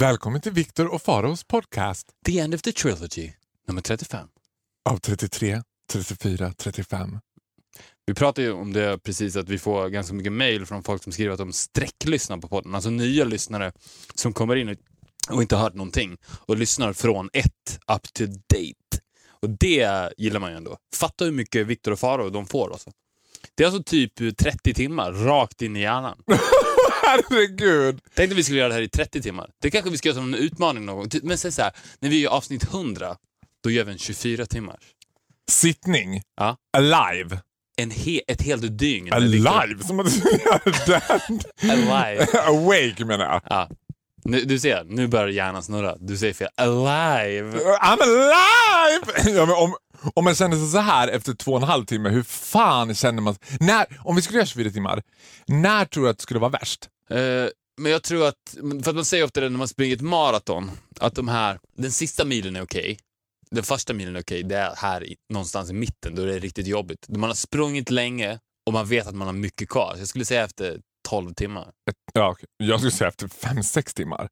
Välkommen till Viktor och Faros podcast The End of the Trilogy, nummer 35. av 33, 34, 35. Vi pratade ju om det precis, att vi får ganska mycket mail från folk som skriver att de sträcklyssnar på podden. Alltså nya lyssnare som kommer in och inte har hört någonting och lyssnar från ett up to date. Och det gillar man ju ändå. Fatta hur mycket Viktor och Faro de får. Alltså. Det är alltså typ 30 timmar rakt in i hjärnan. Herregud! Tänk om vi skulle göra det här i 30 timmar. Det kanske vi ska göra som en utmaning någon gång. Men säg så här, när vi gör avsnitt 100, då gör vi en 24 timmars. Sittning. Ja. Alive. En he ett helt dygn. Alive? Som att du. Alive. Awake menar jag. Ja. Nu, du ser, nu börjar hjärnan snurra. Du säger fel. Alive! I'm alive! Ja, men om, om man känner sig så här efter två och en halv timme, hur fan känner man när, Om vi skulle göra 24 timmar, när tror du att det skulle vara värst? Eh, men jag tror att, för att man säger ofta det när man springer ett maraton, att de här, den sista milen är okej. Den första milen är okej, det är här i, någonstans i mitten, då är det riktigt jobbigt. Man har sprungit länge och man vet att man har mycket kvar. Så jag skulle säga efter 12 timmar. Ja, okej. Jag skulle säga efter 5-6 timmar.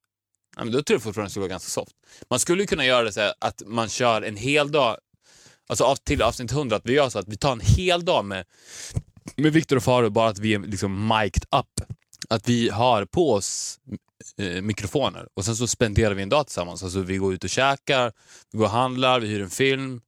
Ja, men då tror jag fortfarande det skulle vara ganska soft. Man skulle kunna göra det så här att man kör en hel dag, alltså av- till avsnitt 100, att vi gör så att vi tar en hel dag med, med Viktor och Faro, bara att vi är liksom mic'd up. Att vi har på oss eh, mikrofoner och sen så spenderar vi en dag tillsammans. Alltså vi går ut och käkar, vi går och handlar, vi hyr en film,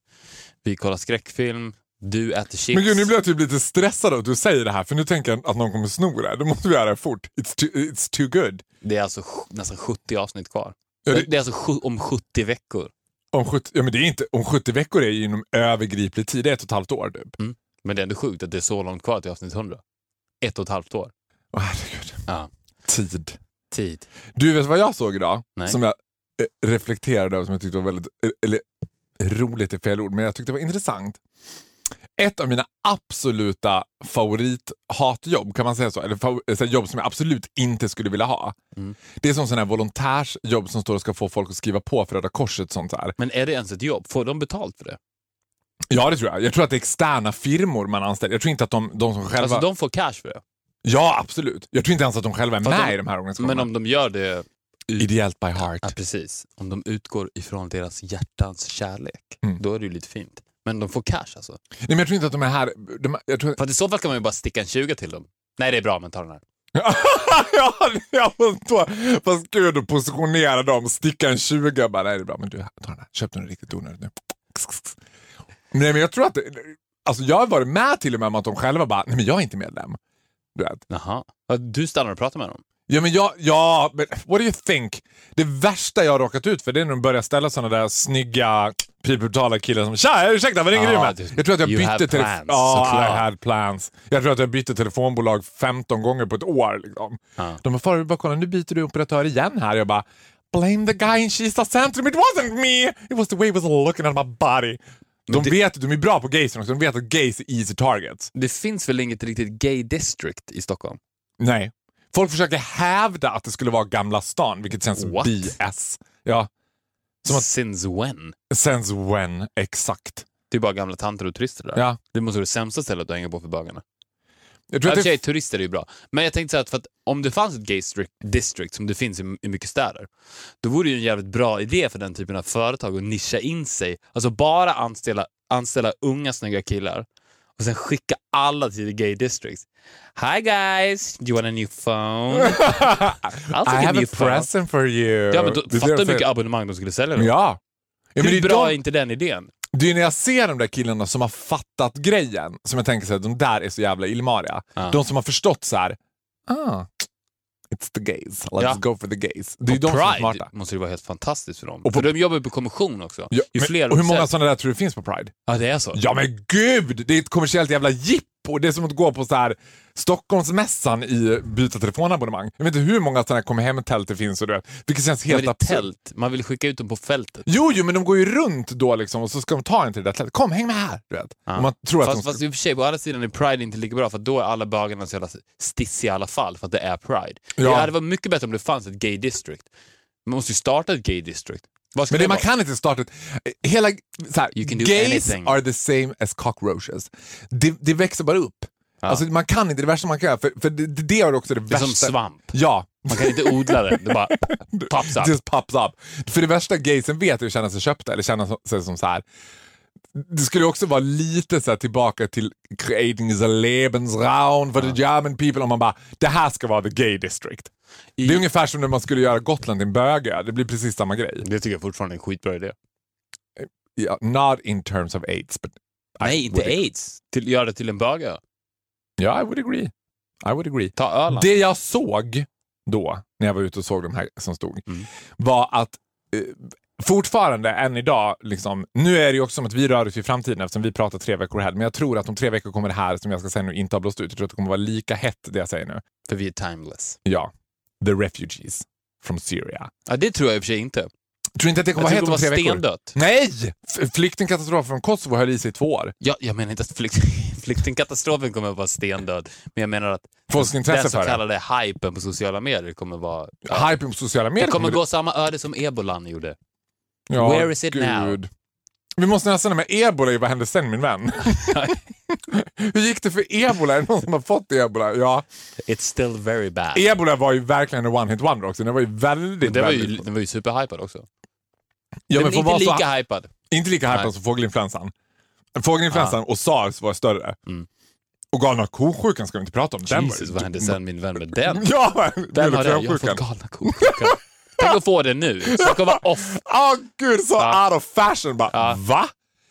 vi kollar skräckfilm, du äter chips. Men gud, nu blir jag typ lite stressad av att du säger det här, för nu tänker jag att någon kommer sno det. Då måste vi göra det fort. It's too, it's too good. Det är alltså nästan 70 avsnitt kvar. Ja, det- det... är alltså om 70 veckor. Om 70, ja, men det är inte, om 70 veckor är ju inom övergriplig tid, det är ett och ett halvt år typ. Men det är ändå sjukt att det är så långt kvar till avsnitt 100. Ett och ett halvt år. Åh herregud. Ja. Tid. Tid. Du vet vad jag såg idag? Nej. Som jag eh, reflekterade över, som jag tyckte var väldigt, eh, eller roligt är fel ord, men jag tyckte det var intressant. Ett av mina absoluta favorithatjobb, kan man säga så? Eller fav- eh, så här jobb som jag absolut inte skulle vilja ha. Mm. Det är som sån här volontärsjobb som står och ska få folk att skriva på för Röda Korset. Sånt här. Men är det ens ett jobb? Får de betalt för det? Ja, det tror jag. Jag tror att det är externa firmor man anställer. Jag tror inte att de, de som själva... Alltså de får cash för det? Ja, absolut. Jag tror inte ens att de själva är Fast med de- i de här organisationerna. Men om de gör det... Ideellt by heart. Ja, precis. Om de utgår ifrån deras hjärtans kärlek, Mm. då är det ju lite fint. Men de får cash alltså? Nej, men jag tror inte att de är här... De, jag tror... För att i så fall kan man ju bara sticka en 20 till dem. Nej, det är bra, men ta den här. ja, jag förstår. Fast gud, att positionera dem, sticka en 20 bara, nej det är bra, men du, ta den här. Köp den riktigt onödigt nu. Nej, men jag tror att... Alltså jag har varit med till och med om att de själva bara, nej men jag är inte medlem. Du vet. Jaha. Ja, Du stannar och pratar med dem? Ja, men jag, ja, men what do you think? Det värsta jag har råkat ut för det är när de börjar ställa såna där snygga, pipbrutala killar som “Tja, ursäkta, vad ringer Ja, du med?” Jag tror att jag bytte telefon... Ja, såklart. I had plans. Jag tror att jag bytte telefonbolag 15 gånger på ett år. Liksom. Ja. De bara “Farao, bara kolla, nu byter du operatör igen här.” Jag bara “Blame the guy in Kista centrum, it wasn't me! It was the way he was looking at my body.” De det- vet, de är bra på gaysen också, de vet att gays är easy targets. Det finns väl inget riktigt gay district i Stockholm? Nej. Folk försöker hävda att det skulle vara Gamla stan, vilket känns What? BS. Ja, Som att- Since when? since when, exakt. Det är bara gamla tanter och turister där. Ja. Det måste vara det sämsta stället att hänga på för bögarna. Jag tror I att det, turister är ju bra. Men jag tänkte så att, för att om det fanns ett gay district, som det finns i, i mycket städer, då vore det ju en jävligt bra idé för den typen av företag att nischa in sig. Alltså bara anställa, anställa unga snygga killar och sen skicka alla till the gay districts. Hi guys, do you want a new phone? I'll I take a have new a phone. present for you. Ja, men då, är fatta hur mycket abonnemang de skulle sälja då. Ja. ja men Hur är bra är de, inte den idén? Det är när jag ser de där killarna som har fattat grejen som jag tänker här, de där är så jävla illmariga. Ja. De som har förstått så här, ah, It's the gays. Let's Ja. go for the gays. Det är Och de som är Pride smarta. måste ju vara helt fantastiskt för dem. Och på- för de jobbar ju på kommission också. Ja, men, och hur många sådana där tror du finns på Pride? Ja, det är så. Ja men gud! Det är ett kommersiellt jävla jippo. Det är som att gå på så här Stockholmsmässan i byta telefonabonnemang. Jag vet inte hur många sådana här kom hem-tält det finns. Och du vet, vilket känns helt absurt. tält. Man vill skicka ut dem på fältet. Jo, jo, men de går ju runt då liksom och så ska de ta en till det där tältet. Kom, häng med här! Du vet. Ja. Och man tror att Fast, de ska... fast i och för sig, på andra sidan är Pride inte lika bra för att då är alla bögarna så jävla stissiga i alla fall för att det är Pride. Ja. Det hade varit mycket bättre om det fanns ett gay district. Man måste ju starta ett gay district. Men det, man kan inte starta ett... Hela... Så här, gays anything. are the same as cockroaches. Det, det växer bara upp. Ja. Alltså, man kan inte, det värsta man kan göra, för, för det, det är också det Det är värsta. som svamp. Ja, Man kan inte odla det. Det bara pops up. just pops up. För det värsta gaysen vet är att känna sig köpta eller känna sig som så här. Det skulle också vara lite så tillbaka till creating a Lebensraum for the German people om man bara, det här ska vara the gay district. I- Det är ungefär som när man skulle göra Gotland till en bögö. Det blir precis samma grej. Det tycker jag fortfarande är en skitbra idé. Ja, not in terms of AIDS, but I Nej, inte would- aids. Till, gör det till en bögö. Ja, I would agree. I would agree. Ta Öland. Det jag såg då, när jag var ute och såg de här som stod, Mm. var att eh, fortfarande än idag, liksom, nu är det ju också som att vi rör oss i framtiden eftersom vi pratar tre veckor här, men jag tror att om tre veckor kommer det här som jag ska säga nu inte ha blåst ut. Jag tror att det kommer vara lika hett det jag säger nu. För vi är timeless. Ja, the refugees from Syria. Ja, det tror jag i och för sig inte. Tror inte att det kommer vara hett om tre veckor? stendött. Nej! Flyktingkatastrofen från Kosovo höll i sig i två år. Ja, jag menar inte att flykt, flyktingkatastrofen kommer att vara stendöd, men jag menar att Folks intresse den så kallade hypen på sociala medier kommer vara... Ja, Hypen på sociala medier det kommer gå samma öde som ebolan gjorde. Ja, Where is it now? Vi måste nästan med ebola i Vad hände sen min vän? Hur gick det för ebola? Är det någon som har fått ebola? Ja. It's still very bad. Ebola var ju verkligen en one hit wonder också. Den var ju väldigt, Men det var ju, väldigt... den var ju superhypad också. Ja, men men inte lika så... hypad. Inte lika hypad som fågelinfluensan. Fågelinfluensan och sars var större. Mm. Och galna ko-sjukan ska vi inte prata om. Den var Jesus, ju- vad hände sen min vän med den? Ja, Den har den. Jag har fått galna ko-sjukan. Tänk att få det nu. Så kommer off. Åh gud, så Ja. out of fashion. Bara, Ja. Va?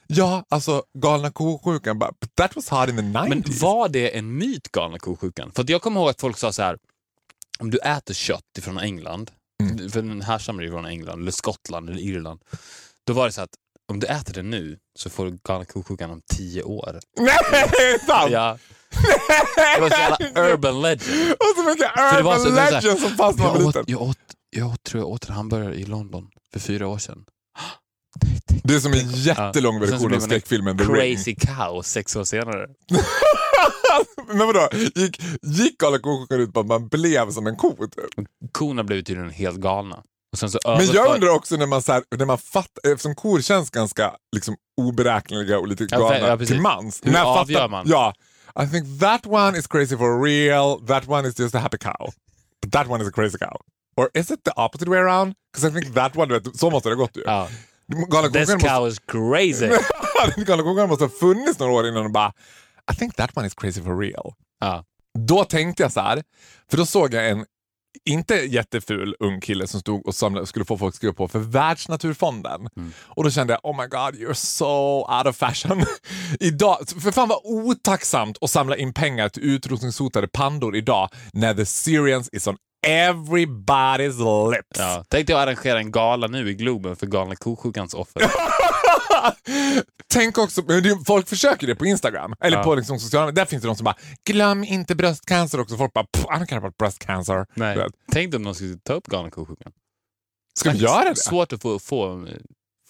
Ja, alltså galna ko-sjukan. that was hot in the 90s. Men var det en myt, galna ko-sjukan? För att jag kommer ihåg att folk sa så här, om du äter kött ifrån England, Mm. för den härstammar ju från England, eller Skottland eller Irland. Då var det så att om du äter det nu så får du galna ko-sjukan om tio år. Nej, sant! Ja. Det var så jävla urban legend. Och så mycket det urban det legend som fanns när man var liten. jag, åt, jag tror jag åt en hamburgare i London för fyra år sedan. Det är som en jättelång Ja. Version av skräckfilmen The Ring. Crazy cow sex år senare. Men vadå, gick, gick galna ko-sjukan ut på att man blev som en ko? Typ? Korna blev tydligen helt galna. Och sen så Men jag undrar också när man, så här, när man fattar, eftersom kor känns ganska liksom, oberäkneliga och lite Ja, galna ja, precis. till mans. Hur när avgör fattar- man? Ja, I think that one is crazy for real, that one is just a happy cow. But that one is a crazy cow. Or is it the opposite way around? Because I think that one, vet, så måste det ha gått ju. Ja. This måste, cow is crazy. galna ko-sjukan måste ha funnits några år innan de bara I think that one is crazy for real. Ja. Då tänkte jag så här, för då såg jag en inte jätteful ung kille som stod och samlade, skulle få folk att skriva på för Världsnaturfonden. Och då kände jag, oh my god, you're so out of fashion. idag, för fan vad otacksamt att samla in pengar till utrotningshotade pandor idag när the Syrians is on everybody's lips. Ja. Tänkte jag arrangera en gala nu i Globen för galna ko-sjukans offer. Tänk också, folk försöker det på Instagram, eller Ja. på liksom sociala medier. Där finns det de som bara, glöm inte bröstcancer också. Folk bara, "Pff, I don't care about breast cancer. Nej. Tänk om någon skulle ta upp galna ko-sjukan. Ska vi göra det? Svårt att få, få,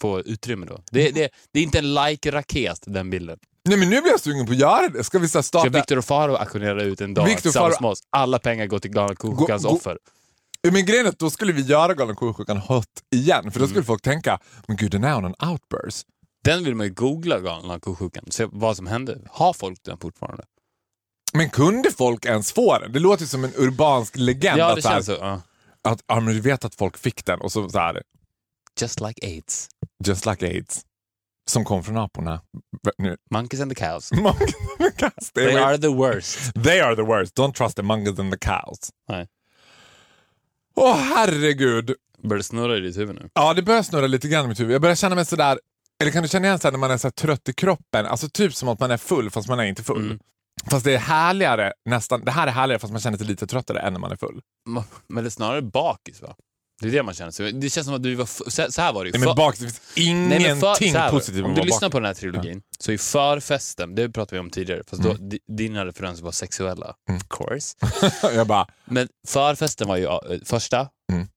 få utrymme då. Det, det, det är inte en like-raket, den bilden. Nej men nu blir jag sugen på att göra det. Ska vi så här Ska starta? Victor och Faro auktionera ut en dag Victor tillsammans Faro- med oss? Alla pengar går till galna gå- offer. Ja, men grejen är att då skulle vi göra galna ko-sjukan hot igen. Mm. För då skulle folk tänka, men gud den är on en outburst. Den vill man ju googla, galna ko-sjukan. Se vad som hände. Har folk den fortfarande? Men kunde folk ens få den? Det låter som en urbansk legend. Ja, det så här, känns så. Ja. att ja, men du vet att folk fick den och så, så här, Just like AIDS. just like aids. Som kom från aporna. Nu. Monkeys and the cows. Stay They away- are the worst. They are the worst. Don't trust the monkeys and the cows. Nej. Åh herregud. Börjar det snurra i ditt huvud nu? Ja, det börjar snurra lite grann i mitt huvud. Jag börjar känna mig sådär, eller kan du känna igen så här när man är så trött i kroppen? Alltså typ som att man är full fast man är inte full. Mm. Fast det är härligare, nästan, det här är härligare fast man känner sig lite tröttare än när man är full. Men det är snarare bakis va? Det är det man känner sig. Det känns som att du var... f- Så, här var det ju. Nej, men För- bak, det finns Nej, ingenting men för, positivt Om du lyssnar bakis. på den här trilogin så är förfesten, det pratade vi om tidigare, fast Mm. då, di- dina referenser var sexuella. Of course. Jag bara, Men förfesten var ju äh, första. Mm.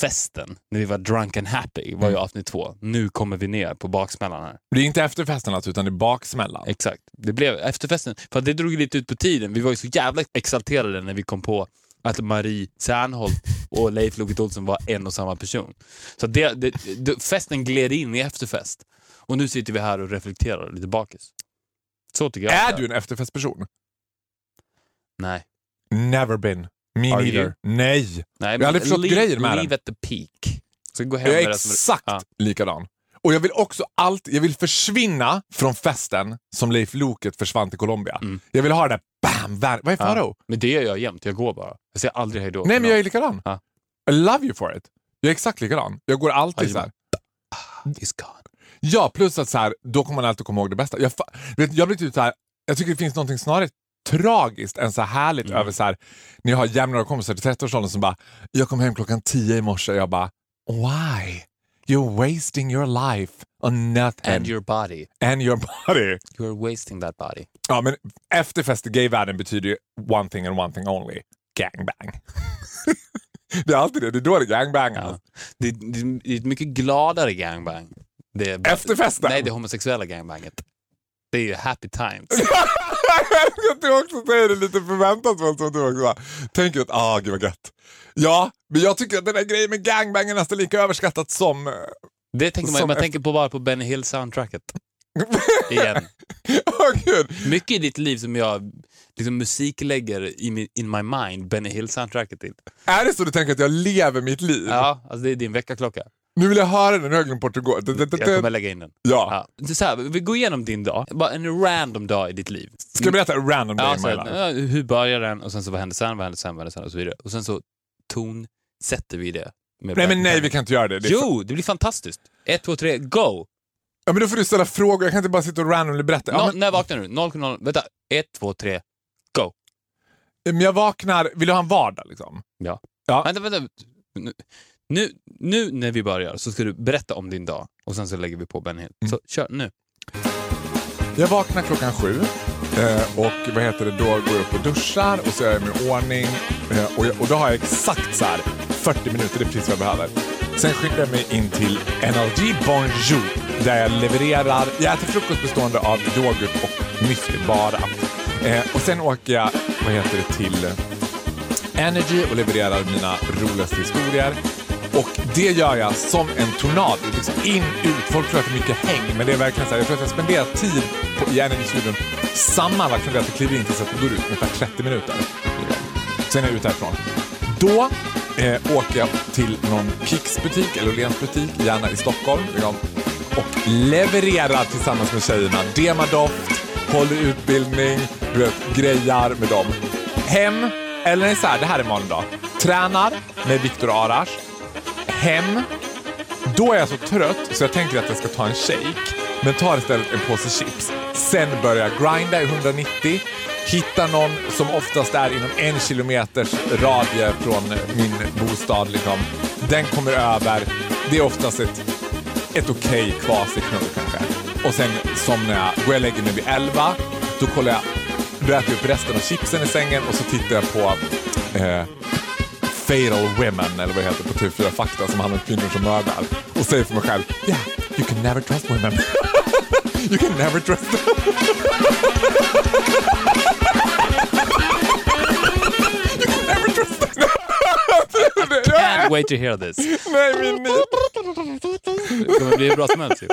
Festen, när vi var drunk and happy, var ju avsnitt två. Nu kommer vi ner på baksmällan här. det är inte efterfesten alltså, utan det är baksmällan. Exakt. Det blev efterfesten, för det drog lite ut på tiden. Vi var ju så jävla exalterade när vi kom på att Marie Serneholt och Leif Loket Olsson var en och samma person. Så det, det, det, festen gled in i efterfest. Och nu sitter vi här och reflekterar lite bakis. Så tycker jag. Är du en efterfestperson? Nej. Never been. Me Are neither. you? Nej. Nej Jag har aldrig förstått grejen med Leave den. at the peak. Så gå hem Jag är exakt Ja. likadan. Och jag vill också alltid, jag vill försvinna från festen som Leif Loket försvann till Colombia. Mm. Jag vill ha det där bam. Vad är Farao? Men det gör jag jämt. Jag går bara. Jag säger aldrig hej då. Nej men jag är likadan. Ja. I love you for it. Jag är exakt likadan. Jag går alltid Ja, så här. He's gone. Ja, plus att så här, då kommer man alltid komma ihåg det bästa. Jag, vet, jag blir typ så här, jag tycker det finns något snarare tragiskt än så här härligt Mm. över så här, när jag har jämnåriga kompisar till 30-årsåldern som bara, jag kom hem klockan 10 i morse och jag bara, why? You're wasting your life on nothing. And your body. And your body. You're wasting that body. Ja, men efterfest i gayvärlden betyder ju one thing and one thing only. Gangbang. det är alltid det, det är då det gangbangas. Ja. Det, det, det är ett mycket gladare gangbang. Det är bara- Efterfesten? Nej, det homosexuella gangbanget. Det är ju happy times. att du också säger det lite förväntansfullt. Som du också tänker att, ah gud vad gött. Ja, men jag tycker att den där grejen med gangbang är nästan lika överskattat som... eh, Det tänker man, Som man efter- tänker på bara på Benny Hill-soundtracket. Igen. Åh gud. Mycket i ditt liv som jag liksom musiklägger i min, in my mind Benny Hill-soundtracket till. Är det så du tänker att jag lever mitt liv? Ja, alltså det är din väckarklocka. Nu vill jag höra den, nu har jag glömt bort hur det går. Jag kommer lägga in den. Ja. Ja. Så här, vi går igenom din dag. Bara en random dag i ditt liv. Ska jag berätta en random Ja, här, life? ja, hur börjar den och sen så vad hände sen, vad hände sen, vad hände sen och så vidare. Och sen så tonsätter vi det. Nej men nej, vi kan inte göra det. det. Jo, det blir fantastiskt. Ett, två, tre, go! ja, men då får du ställa frågor, jag kan inte bara sitta och randomly berätta. Ja, Nå- men, När vaknar du? 0,0. Vänta. Ett, två, tre, go! men jag vaknar, vill du ha en vardag liksom? Ja. Ja. Vänta, vänta. Nu, nu, när vi börjar så ska du berätta om din dag och sen så lägger vi på Benny Hill. Mm. Så kör nu. Jag vaknar klockan sju eh, och vad heter det, då går jag upp och duschar och så gör jag mig i ordning eh, och, jag, och då har jag exakt så här 40 minuter, det är precis vad jag behöver. Sen skyndar jag mig in till NRG Bonjour där jag levererar, jag äter frukost bestående av yoghurt och müsli bara. Eh, och sen åker jag, vad heter det, till Energy och levererar mina roligaste historier. Och det gör jag som en tornado. Liksom in, ut. Folk tror att det är mycket häng, men det är verkligen så här. Jag tror att jag spenderar tid på, i studion sammanlagt från det att jag kliver in tills att det går ut ungefär 30 minuter. Sen är jag ute härifrån. Då eh, åker jag till någon Kicks-butik eller Åhléns butik, gärna i Stockholm. liksom, Och levererar tillsammans med tjejerna. Demadoft, håller utbildning, du vet, grejar med dem. Hem, eller så här, det här är Malin. Tränar med Viktor Arash. Hem. Då är jag så trött så jag tänker att jag ska ta en shake. Men tar istället en påse chips. Sen börjar jag grinda i 190. Hittar någon som oftast är inom en kilometers radie från min bostad. Liksom. Den kommer över. Det är oftast ett, ett okej kvasiknull kanske. Och sen somnar jag. Går jag och lägger mig vid 11. Då kollar jag. Då äter jag upp resten av chipsen i sängen och så tittar jag på eh, Fatal Women, eller vad det heter på TV4 Fakta, som handlar om kvinnor som mördar. Och säger för mig själv, yeah, you can never trust women. you can never trust them. you can never trust them. Can't wait to hear this. Nej, min. Det kommer bli hur bra som helst ju.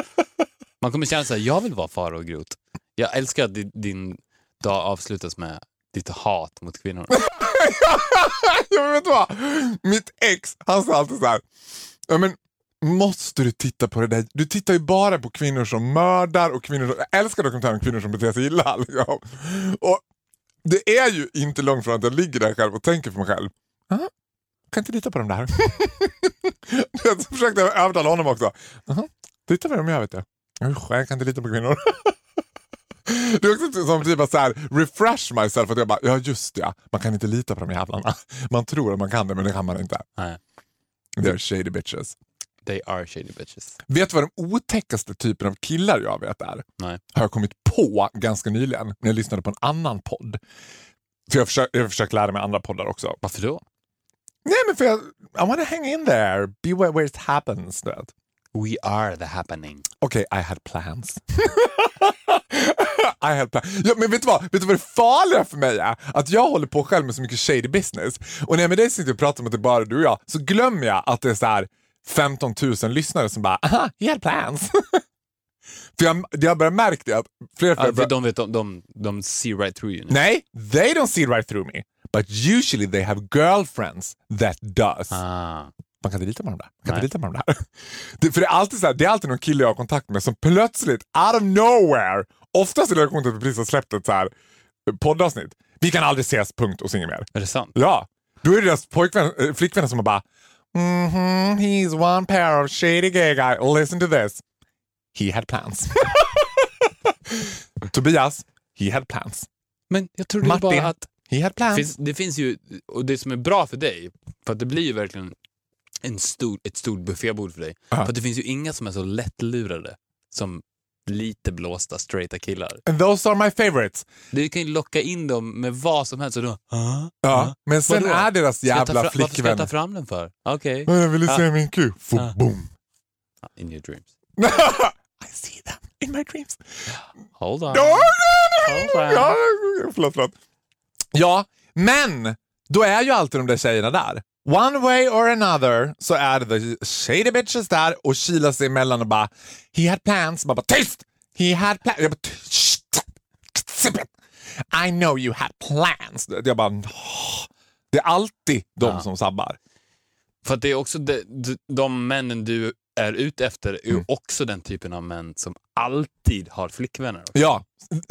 Man kommer känna såhär, jag vill vara Farao Groth. Jag älskar att din dag avslutas med ditt hat mot kvinnor. ja, men vet vad? Mitt ex, han sa alltid så här. Ja, men måste du titta på det där? Du tittar ju bara på kvinnor som mördar och kvinnor som... Jag älskar dokumentärer om kvinnor som beter sig illa. Liksom. Och det är ju inte långt från att jag ligger där själv och tänker för mig själv. "Aha, Kan inte lita på dem där. jag försökte övertala honom också. Aha, titta vad de gör vet du. Usch, jag kan inte lita på kvinnor. Det är också som typ så här, refresh myself. Att jag bara, ja just det, ja. man kan inte lita på de jävlarna. Man tror att man kan det men det kan man inte. Nej. They're shady bitches. They are shady bitches. Vet du vad den otäckaste typen av killar jag vet är? Nej. Har jag kommit på ganska nyligen när jag lyssnade på en annan podd. För jag försöker, jag försöker lära mig andra poddar också. Varför då? Nej men för jag, I wanna hang in there, be where, where it happens. vet. We are the happening. Okej, I had plans. Had plans. Ja, men vet du, vad? vet du vad det farliga för mig är? Att jag håller på själv med så mycket shady business. Och när jag med dig sitter och pratar om att det är bara du och jag, så glömmer jag att det är så här 15 000 lyssnare som bara aha, had plans. för jag, jag har börjat märka det att fler och fler börjar- de, vet, de, de, de see right through you. nu. Nej, they don't see right through me. But usually they have girlfriends that does. Ah. Man kan inte lita på dem där. Man kan inte lita på dem där. Det, för det är, alltid så här, det är alltid någon kille jag har kontakt med som plötsligt, out of nowhere, oftast i relation till att vi precis har släppt ett så här, poddavsnitt. Vi kan aldrig ses, punkt och inget mer. Är det sant? Ja, då är det deras pojkvän, äh, flickvänner som bara mhm, he's one pair of shady gay guy. Listen to this. He had plans. Tobias, he had plans. Men jag trodde Martin, bara att he had plans. finns, det finns ju, och det som är bra för dig, för att det blir ju verkligen en stor, ett stort buffébord för dig. Ja. För att det finns ju inga som är så lättlurade som lite blåsta straighta killar. And those are my favorites. Du kan ju locka in dem med vad som helst och då... "Ah, Ja, men sen Vadå? är deras jävla fra- Varför ska jag flickvän... ta fram den för? Okej. Ja, Jag ville se min kuk. Boom. In your dreams. I see them in my dreams. Hold on. Ja, Hold on. förlåt, förlåt. Ja, men då är ju alltid de där tjejerna där. One way or another så är det the shady bitches där och kilar sig emellan och bara he had plans. Man bara tyst! He had plans. Jag bara. I know you had plans. Jag bara "Åh." Det är alltid de Ja. som sabbar. För att det är också de, de, de männen du är ute efter är Mm. också den typen av män som alltid har flickvänner. också. Ja,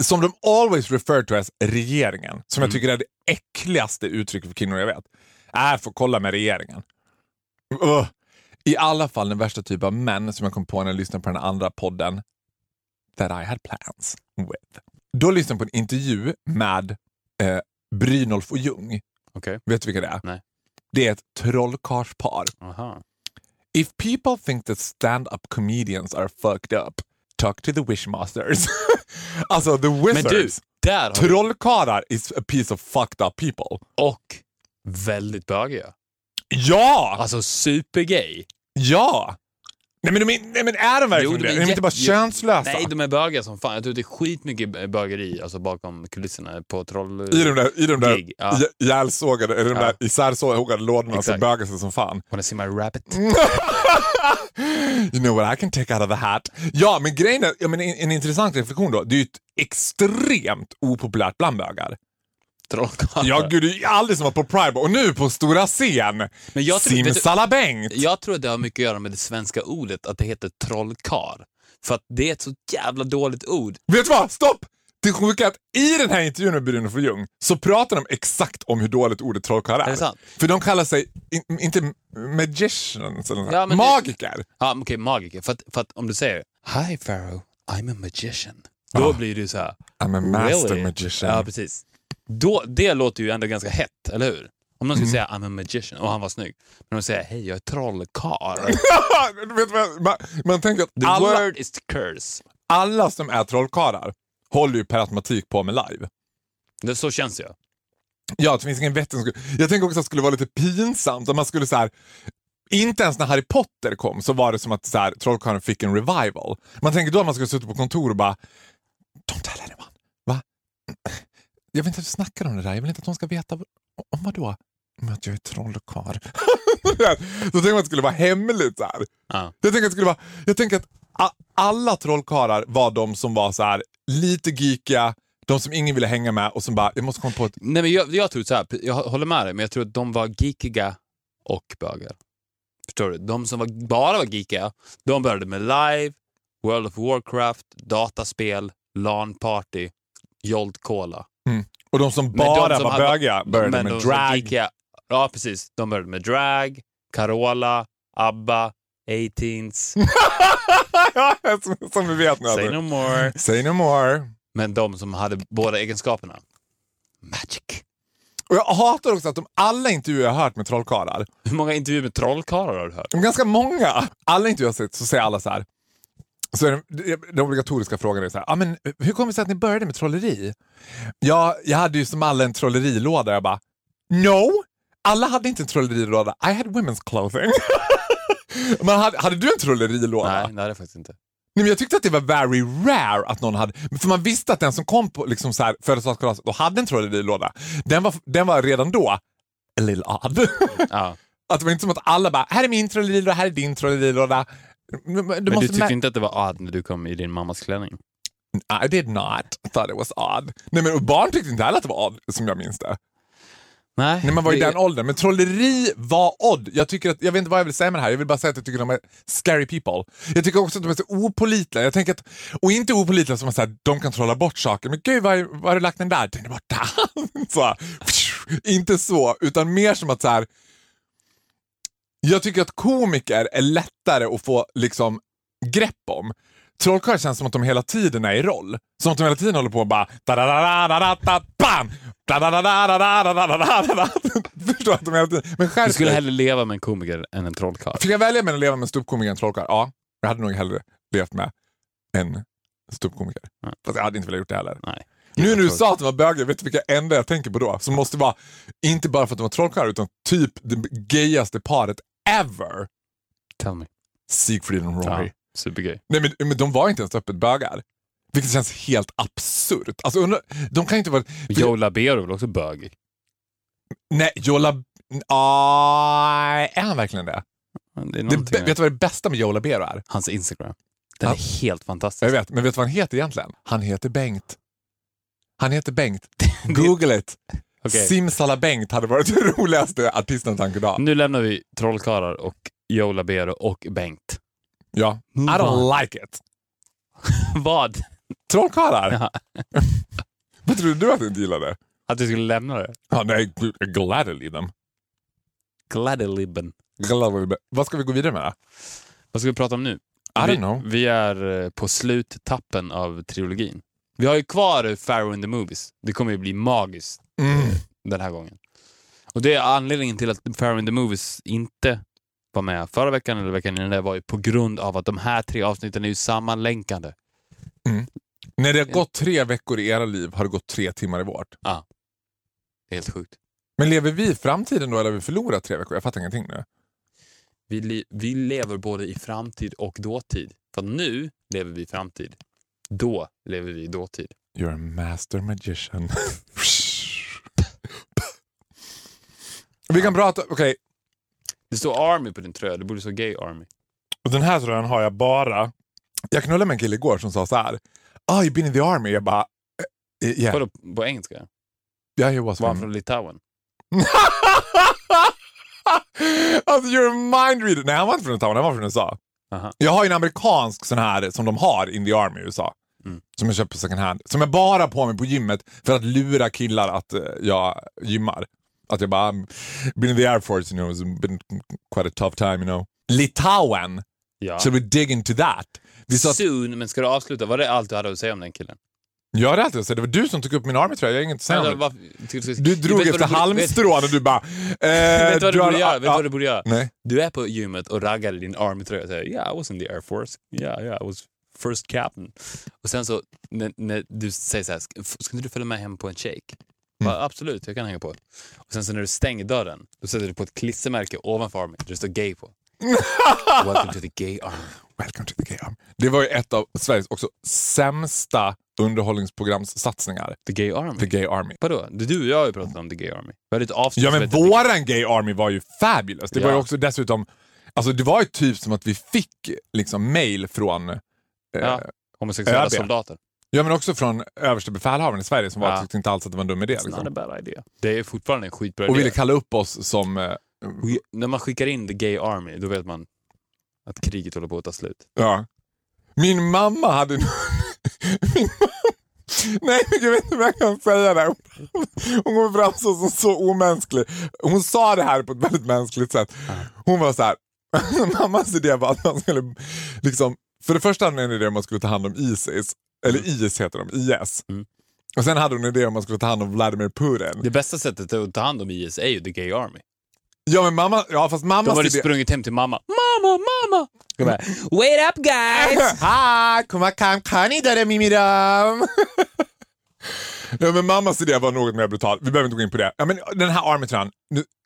som de always refer to as regeringen. Som Mm. jag tycker är det äckligaste uttrycket för kvinnor jag vet. Är få kolla med regeringen. Ugh. I alla fall den värsta typen av män som jag kom på när jag lyssnade på den andra podden. That I had plans with. Då lyssnade jag på en intervju med eh, Brynolf och Ljung. Okej. Vet du vilka det är? Nej. Det är ett trollkarlspar. Aha. If people think that stand-up comedians are fucked up, talk to the wishmasters. alltså the wizards. Men du, där har. Trollkarlar is a piece of fucked up people. Och väldigt bögiga. Ja! Alltså supergay. Ja! Nej men, de är, nej, men är de verkligen Jo, de det? är Är de inte jätte- bara könslösa? Nej, de är bögiga som fan. Jag tror det är skitmycket bögeri alltså bakom kulisserna på troll... I de där, i de där ja. ihjälsågade, eller de Ja. där isärsågade lådorna som Exakt. bögar sig som fan. Wanna see my rabbit? you know what I can take out of the hat. Ja, men grejen är, ja, men en, en intressant reflektion då. Det är ju extremt opopulärt bland bögar. Trollkarlar. Ja, gud, det är ju aldrig som att på Pride och nu på stora scen. Men jag tror- vet du- Simsalabängt! Jag tror att det har mycket att göra med det svenska ordet, att det heter trollkar. För att det är ett så jävla dåligt ord. Vet du vad? Stopp! Det sjuka är att i den här intervjun med Bruno von Ljung så pratar de exakt om hur dåligt ordet trollkarl är. Är sant? För de kallar sig, in, inte magicians, eller. Ja, men det- magiker. Ja, okej, magiker. För att, för att om du säger Hi Pharaoh, I'm a magician. Då Ah. blir det så här. I'm a master really? magician. Ja, precis. Då, det låter ju ändå ganska hett, eller hur? Om någon skulle Mm. säga I'm a magician och han var snygg. Men de säger hej, jag är trollkarl. Du vet vad, man, man tänker att The alla, word is the curse. alla som är trollkarlar håller ju per automatik på med live. Det, så känns det. Ja, det finns ingen vett. Jag tänker också att det skulle vara lite pinsamt om man skulle så här. Inte ens när Harry Potter kom så var det som att så här, Trollkarlen fick en revival. Man tänker då att man skulle sitta på kontor och bara Don't tell anyone. Va? Jag vill inte att du snackar om det där. Jag vill inte att de ska veta. Om vad då? Om att jag är trollkarl. då tänker man att det skulle vara hemligt. Så här. Ja. Jag tänker att, det skulle vara, jag tänker att alla trollkarlar var de som var så här, lite geekiga, de som ingen ville hänga med och som bara, jag måste komma på ett... Nej, men jag, jag tror så här, jag håller med dig, men jag tror att de var geekiga och bögar. Förstår du? De som var, bara var geekiga, de började med live, World of Warcraft, dataspel, LAN-party, Jolt Cola. Och de som bara de som var hade- bögiga började med drag. geekiga- ja, precis. De började med drag, Carola, ABBA, A-Teens, som, som vi vet nu. Say alltså. No More. Say no more. Men de som hade båda egenskaperna. Magic. Och jag hatar också att de alla intervjuer jag har hört med trollkarlar, Hur många intervjuer med trollkarlar har du hört? ganska många, alla intervjuer jag har sett så säger alla så här. Så det, den obligatoriska frågan är så här, ah, men hur kommer det sig att ni började med trolleri? Ja, jag hade ju som alla en trollerilåda. Jag bara, no! Alla hade inte en trollerilåda. I had women's clothing. men hade, hade du en trollerilåda? Nej, det hade faktiskt inte. Nej, men jag tyckte att det var very rare att någon hade, för man visste att den som kom på liksom så här födelsedagskalaset och hade en trollerilåda, den var, den var redan då a little odd. Ja. att det var inte som att alla bara, här är min trollerilåda, här är din trollerilåda. Men, men, Men du tyckte inte att det var odd när du kom i din mammas klänning? I did not thought it was odd. Nej men barn tyckte inte heller att det var odd som jag minns det. Nej. När man var i det- den åldern. Men trolleri var odd. Jag, tycker att, jag vet inte vad jag vill säga med det här. Jag vill bara säga att jag tycker att de är scary people. Jag tycker också att de är så opolitliga. Jag tänker att, och inte opolitliga som att så här, de kan trolla bort saker. Men gud, var, var har du lagt den där? Den är borta. så, här, inte så, utan mer som att så här. Jag tycker att komiker är lättare att få liksom, grepp om. Trollkarlar känns som att de hela tiden är i roll. Som att de hela tiden håller på och bara... Förstår att de hela tiden... Du skulle hellre leva med en komiker än en trollkarl. Fick jag välja mellan att leva med en ståuppkomiker och en trollkarl? Ja, jag hade nog hellre levt med en ståuppkomiker. Ja. Fast jag hade inte velat gjort det heller. Nej. Nu när du sa att de var bögar, vet du vilka enda jag tänker på då? Som måste vara, inte bara för att de var trollkarlar, utan typ det gayaste paret ever. Tell me. Siegfried och Roy. Ja, supergay. Nej men, men de var inte ens öppet bögar. Vilket känns helt absurt. Alltså, undra, de kan inte vara... Joe Labero är väl också bög? Nej, Jola... Ah, är han verkligen det? Det är det vet du vad det bästa med Joe Labero är? Hans Instagram. Den Ja. är helt fantastisk. Jag vet, men vet du vad han heter egentligen? Han heter Bengt. Han heter Bengt. Google it. Okej. Simsala Bengt hade varit det roligaste artisten tanke idag. Nu lämnar vi trollkarlar och Joe Labero och Bengt. Ja. I Move don't like it. Vad? Trollkarlar? Ja. Vad trodde du att du inte gillade? Att du skulle lämna det? Ja, nej, gladly them. Gladly. Vad ska vi gå vidare med? Vad ska vi prata om nu? I don't vi, know. vi är eh, på sluttappen av trilogin. Vi har ju kvar Pharaoh in the Movies. Det kommer ju bli magiskt Mm. Den här gången. Och det är anledningen till att Pharaoh in the Movies inte var med förra veckan eller veckan innan det var ju på grund av att de här tre avsnitten är ju sammanlänkande. När det har gått tre veckor i era liv har det gått tre timmar i vårt. Är helt sjukt. Men lever vi i framtiden då eller har vi förlorat tre veckor? Jag fattar ingenting nu. Vi, li- vi lever både i framtid och dåtid. För nu lever vi i framtid. Då lever vi i dåtid. You're a master magician. vi kan prata, okej. Det står Army på din tröja. Det borde stå Gay Army. Och den här tröjan har jag bara... Jag knullade med en kille igår som sa så här. Oh, you've been in the army. Jag bara... eh, eh, yeah. Vadå på engelska? Yeah, he was Var han från Litauen? alltså you're a mind reader. Nej, han var inte från Litauen. Han var från USA. Aha. Jag har ju en amerikansk sån här som de har in the army i USA. Mm. Som jag köpt på second hand. Som jag bara på mig på gymmet för att lura killar att eh, jag gymmar. Att jag bara, "I'm been in the air force, you know, it's been quite a tough time, you know. Litauen, Ja. shall we dig into that? Vi sa Soon, men ska du avsluta? Var det allt du hade att säga om den killen? jag hade alltid sagt, det var du som tog upp min army tror jag, jag har inget att säga om det. Du drog efter du halmstrån och du bara... Vet, Eh, vet du vad du borde göra? Vet du ja, vad du borde göra? Nej. Du är på gymmet och raggar i din Army-tröja och säger “Yeah, I was in the Air Force. Yeah, yeah, I was first captain”. Och sen så när, när du säger så här, "Ska- f- “Ska inte du följa med hem på en shake?” Mm. Bara, Absolut, jag kan hänga på. Och sen så när du stänger dörren, då sätter du på ett klistermärke ovanför Army där det står “Gay” på. Welcome to the Gay Army. Welcome to the gay army. Det var ju ett av Sveriges också sämsta underhållningsprogramssatsningar. The Gay Army? The Gay Army. Vadå? Du och jag har ju pratat om The Gay Army. Vi hade ett avsnitt Ja men våran Gay Army var ju fabulous. Det var ju Ja. också dessutom, alltså det var ju typ som att vi fick liksom mail från, eh, Ja, ja. homosexuella ÖB. soldater. Men också från överste befälhavaren i Sverige som var, Ja. tyckte inte alls att det var en dum idé. It's not a Liksom. bad idea. Det är fortfarande en skitbra Och idé. ville kalla upp oss som, eh, We- När man skickar in The Gay Army, då vet man att kriget håller på att ta slut. ja. Min mamma hade... Min mamma... Nej, jag vet inte om jag kan säga det. Hon kommer framstå som så omänsklig. Hon sa det här på ett väldigt mänskligt sätt. Hon var så här, mammas idé var att man skulle liksom För det första hade hon en idé om man skulle ta hand om Isis, eller IS heter de, IS. Mm. Och sen hade hon en idé om man skulle ta hand om Vladimir Putin. Det bästa sättet att ta hand om IS är ju The Gay Army. Ja men mamma, ja fast mammas hade idé... sprungit hem till mamma. Mamma, mamma! Bara, Wait up guys! Ha, komma kan kan ni där mimiram? Ja, men mammas idé var något mer brutal. Vi behöver inte gå in på det. Ja, men den här Army-tröjan.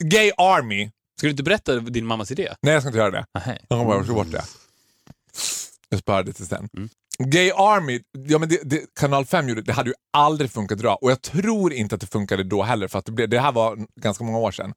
Gay Army. Ska du inte berätta din mammas idé? Nej, jag ska inte göra det. Jag kommer bara bort det. Jag sparar det till sen. Mm. Gay Army, ja, men det, det, Kanal 5 gjorde, det hade ju aldrig funkat idag. Och jag tror inte att det funkade då heller, för att det, blev, det här var ganska många år sedan.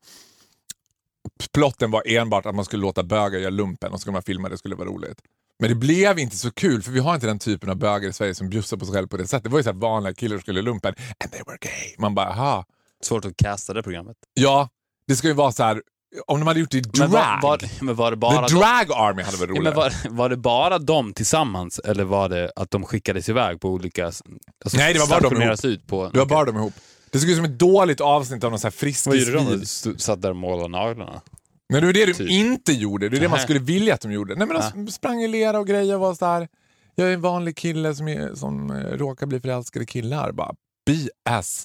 Plotten var enbart att man skulle låta bögar göra lumpen och så skulle man filma det, skulle vara roligt. Men det blev inte så kul, för vi har inte den typen av bögar i Sverige som bjussar på sig själv på det sättet. Det var ju så här vanliga killar som skulle lumpen, and they were gay. Man bara, aha. Svårt att casta det programmet. Ja, det ska ju vara så här, om de hade gjort det i drag. Men var, var, men var det bara The de, Drag Army hade varit ja, roligare. men var, var det bara de tillsammans eller var det att de skickades iväg på olika... Alltså, Nej, det var bara de stationeras ut på... Det var bara de ihop. Det såg ut som ett dåligt avsnitt av någon sån här Vad gjorde de? friskis Satt där och målade naglarna? Nej, det var det de Typ. inte gjorde. Det är det man skulle vilja att de gjorde. Nej, men de sprang i lera och grejer och var så här. Jag är en vanlig kille som, är, som eh, råkar bli förälskad i killar. Bara, BS.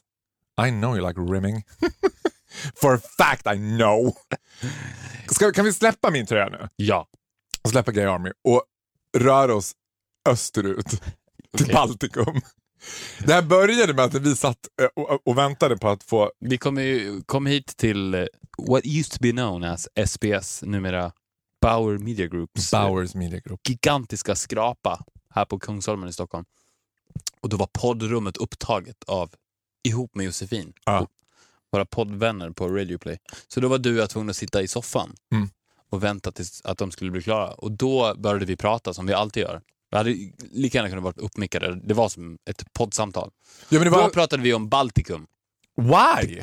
I know you like rimming. For a fact I know. Ska, kan vi släppa min tröja nu? Ja. Och släppa Gay Army och röra oss österut till Okej. Baltikum. Det här började med att vi satt eh, och, och väntade på att få Vi kom, ju, kom hit till eh, what used to be known as SBS, numera Bauer Media Groups eh, Bowers Media Group. gigantiska skrapa här på Kungsholmen i Stockholm. Och då var poddrummet upptaget av, ihop med Josefin, Ja. Våra poddvänner på Radio Play. Så då var du och jag tvungna att sitta i soffan Mm. och vänta tills att de skulle bli klara. Och då började vi prata som vi alltid gör. Vi hade lika gärna kunnat vara uppmickade. Det var som ett poddsamtal. Ja, det Då var... pratade vi om Baltikum. Why?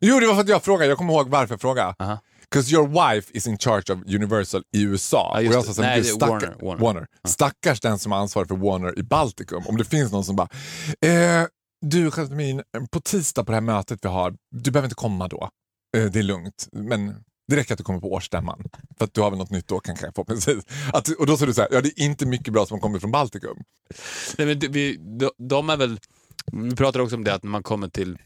Jo, det var för att jag frågade. Jag kommer ihåg varför jag frågade. Aha. Because your wife is in charge of Universal i USA. Ja, och jag sa Nej, "Gud, det är stackar- Warner, Warner." Stackars den som har ansvar för Warner i Baltikum. Om det finns någon som bara, eh, du Jasmin, på tisdag på det här mötet vi har, du behöver inte komma då. Eh, det är lugnt, men det räcker att du kommer på årsstämman. För att du har väl något nytt då kanske förhoppningsvis. Att, och då sa du så här, ja det är inte mycket bra som kommer från Baltikum. Nej, men vi, de, de är väl... Vi pratar också om det att när man kommer till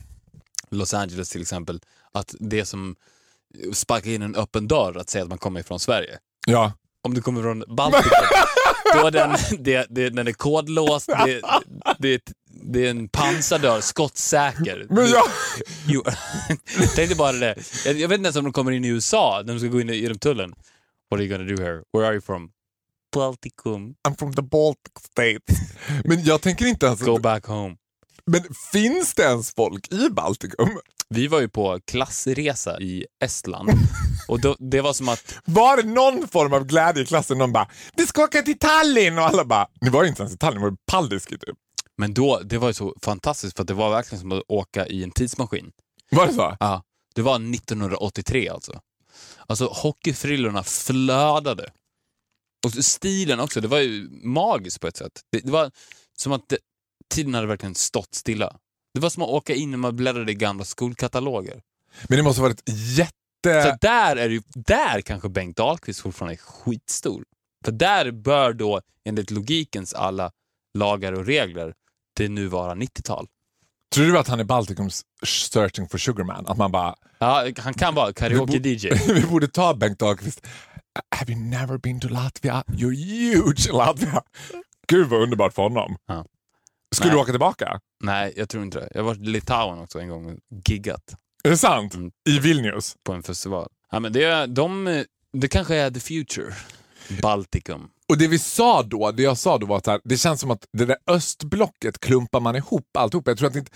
Los Angeles till exempel, att det som sparkar in en öppen dörr att säga att man kommer ifrån Sverige. Ja, Om du kommer från Baltikum, då är den, det, det, den är kodlåst, det, det, det är en pansardörr, skottsäker. men jag... Jo, Tänk dig bara det. Jag, jag vet inte ens om de kommer in i USA, när de ska gå in genom tullen. What are you gonna do here? Where are you from? Baltikum. I'm from the Baltic States. Men jag tänker inte ens... Go back home. Men finns det ens folk i Baltikum? Vi var ju på klassresa i Estland och då, det var som att Var det någon form av glädje i klassen? Någon bara “Vi ska åka till Tallinn” och alla bara “Ni var ju inte ens i Tallinn, ni var i Paldiski typ”. Men då, det var ju så fantastiskt för det var verkligen som att åka i en tidsmaskin. Var det så? Ja, det var 1983 alltså. Alltså hockeyfrillorna flödade. Och stilen också, det var ju magiskt på ett sätt. Det, det var som att det, tiden hade verkligen stått stilla. Det var som att åka in när man bläddrade i gamla skolkataloger. Men det måste ha varit jätte... Så där är det ju, där kanske Bengt Dahlqvist fortfarande är skitstor. För där bör då, enligt logikens alla lagar och regler, det nu vara 90-tal. Tror du att han är Baltikums searching for Sugarman? Att man bara Ja, han kan vara karaoke-DJ. “Vi borde ta Bengt Dahlqvist”. “Have you never been to Latvia? You're huge in Latvia”. Gud vad underbart för honom. Ja. Skulle Nej. du åka tillbaka? Nej, jag tror inte det. Jag har varit i Litauen också en gång och giggat Är det sant? Mm. I Vilnius? på en festival. Ja, men det, de, det kanske är the future. Baltikum. Och det vi sa då, det jag sa då var att här, det känns som att det där östblocket klumpar man ihop alltihop. Jag tror att inte,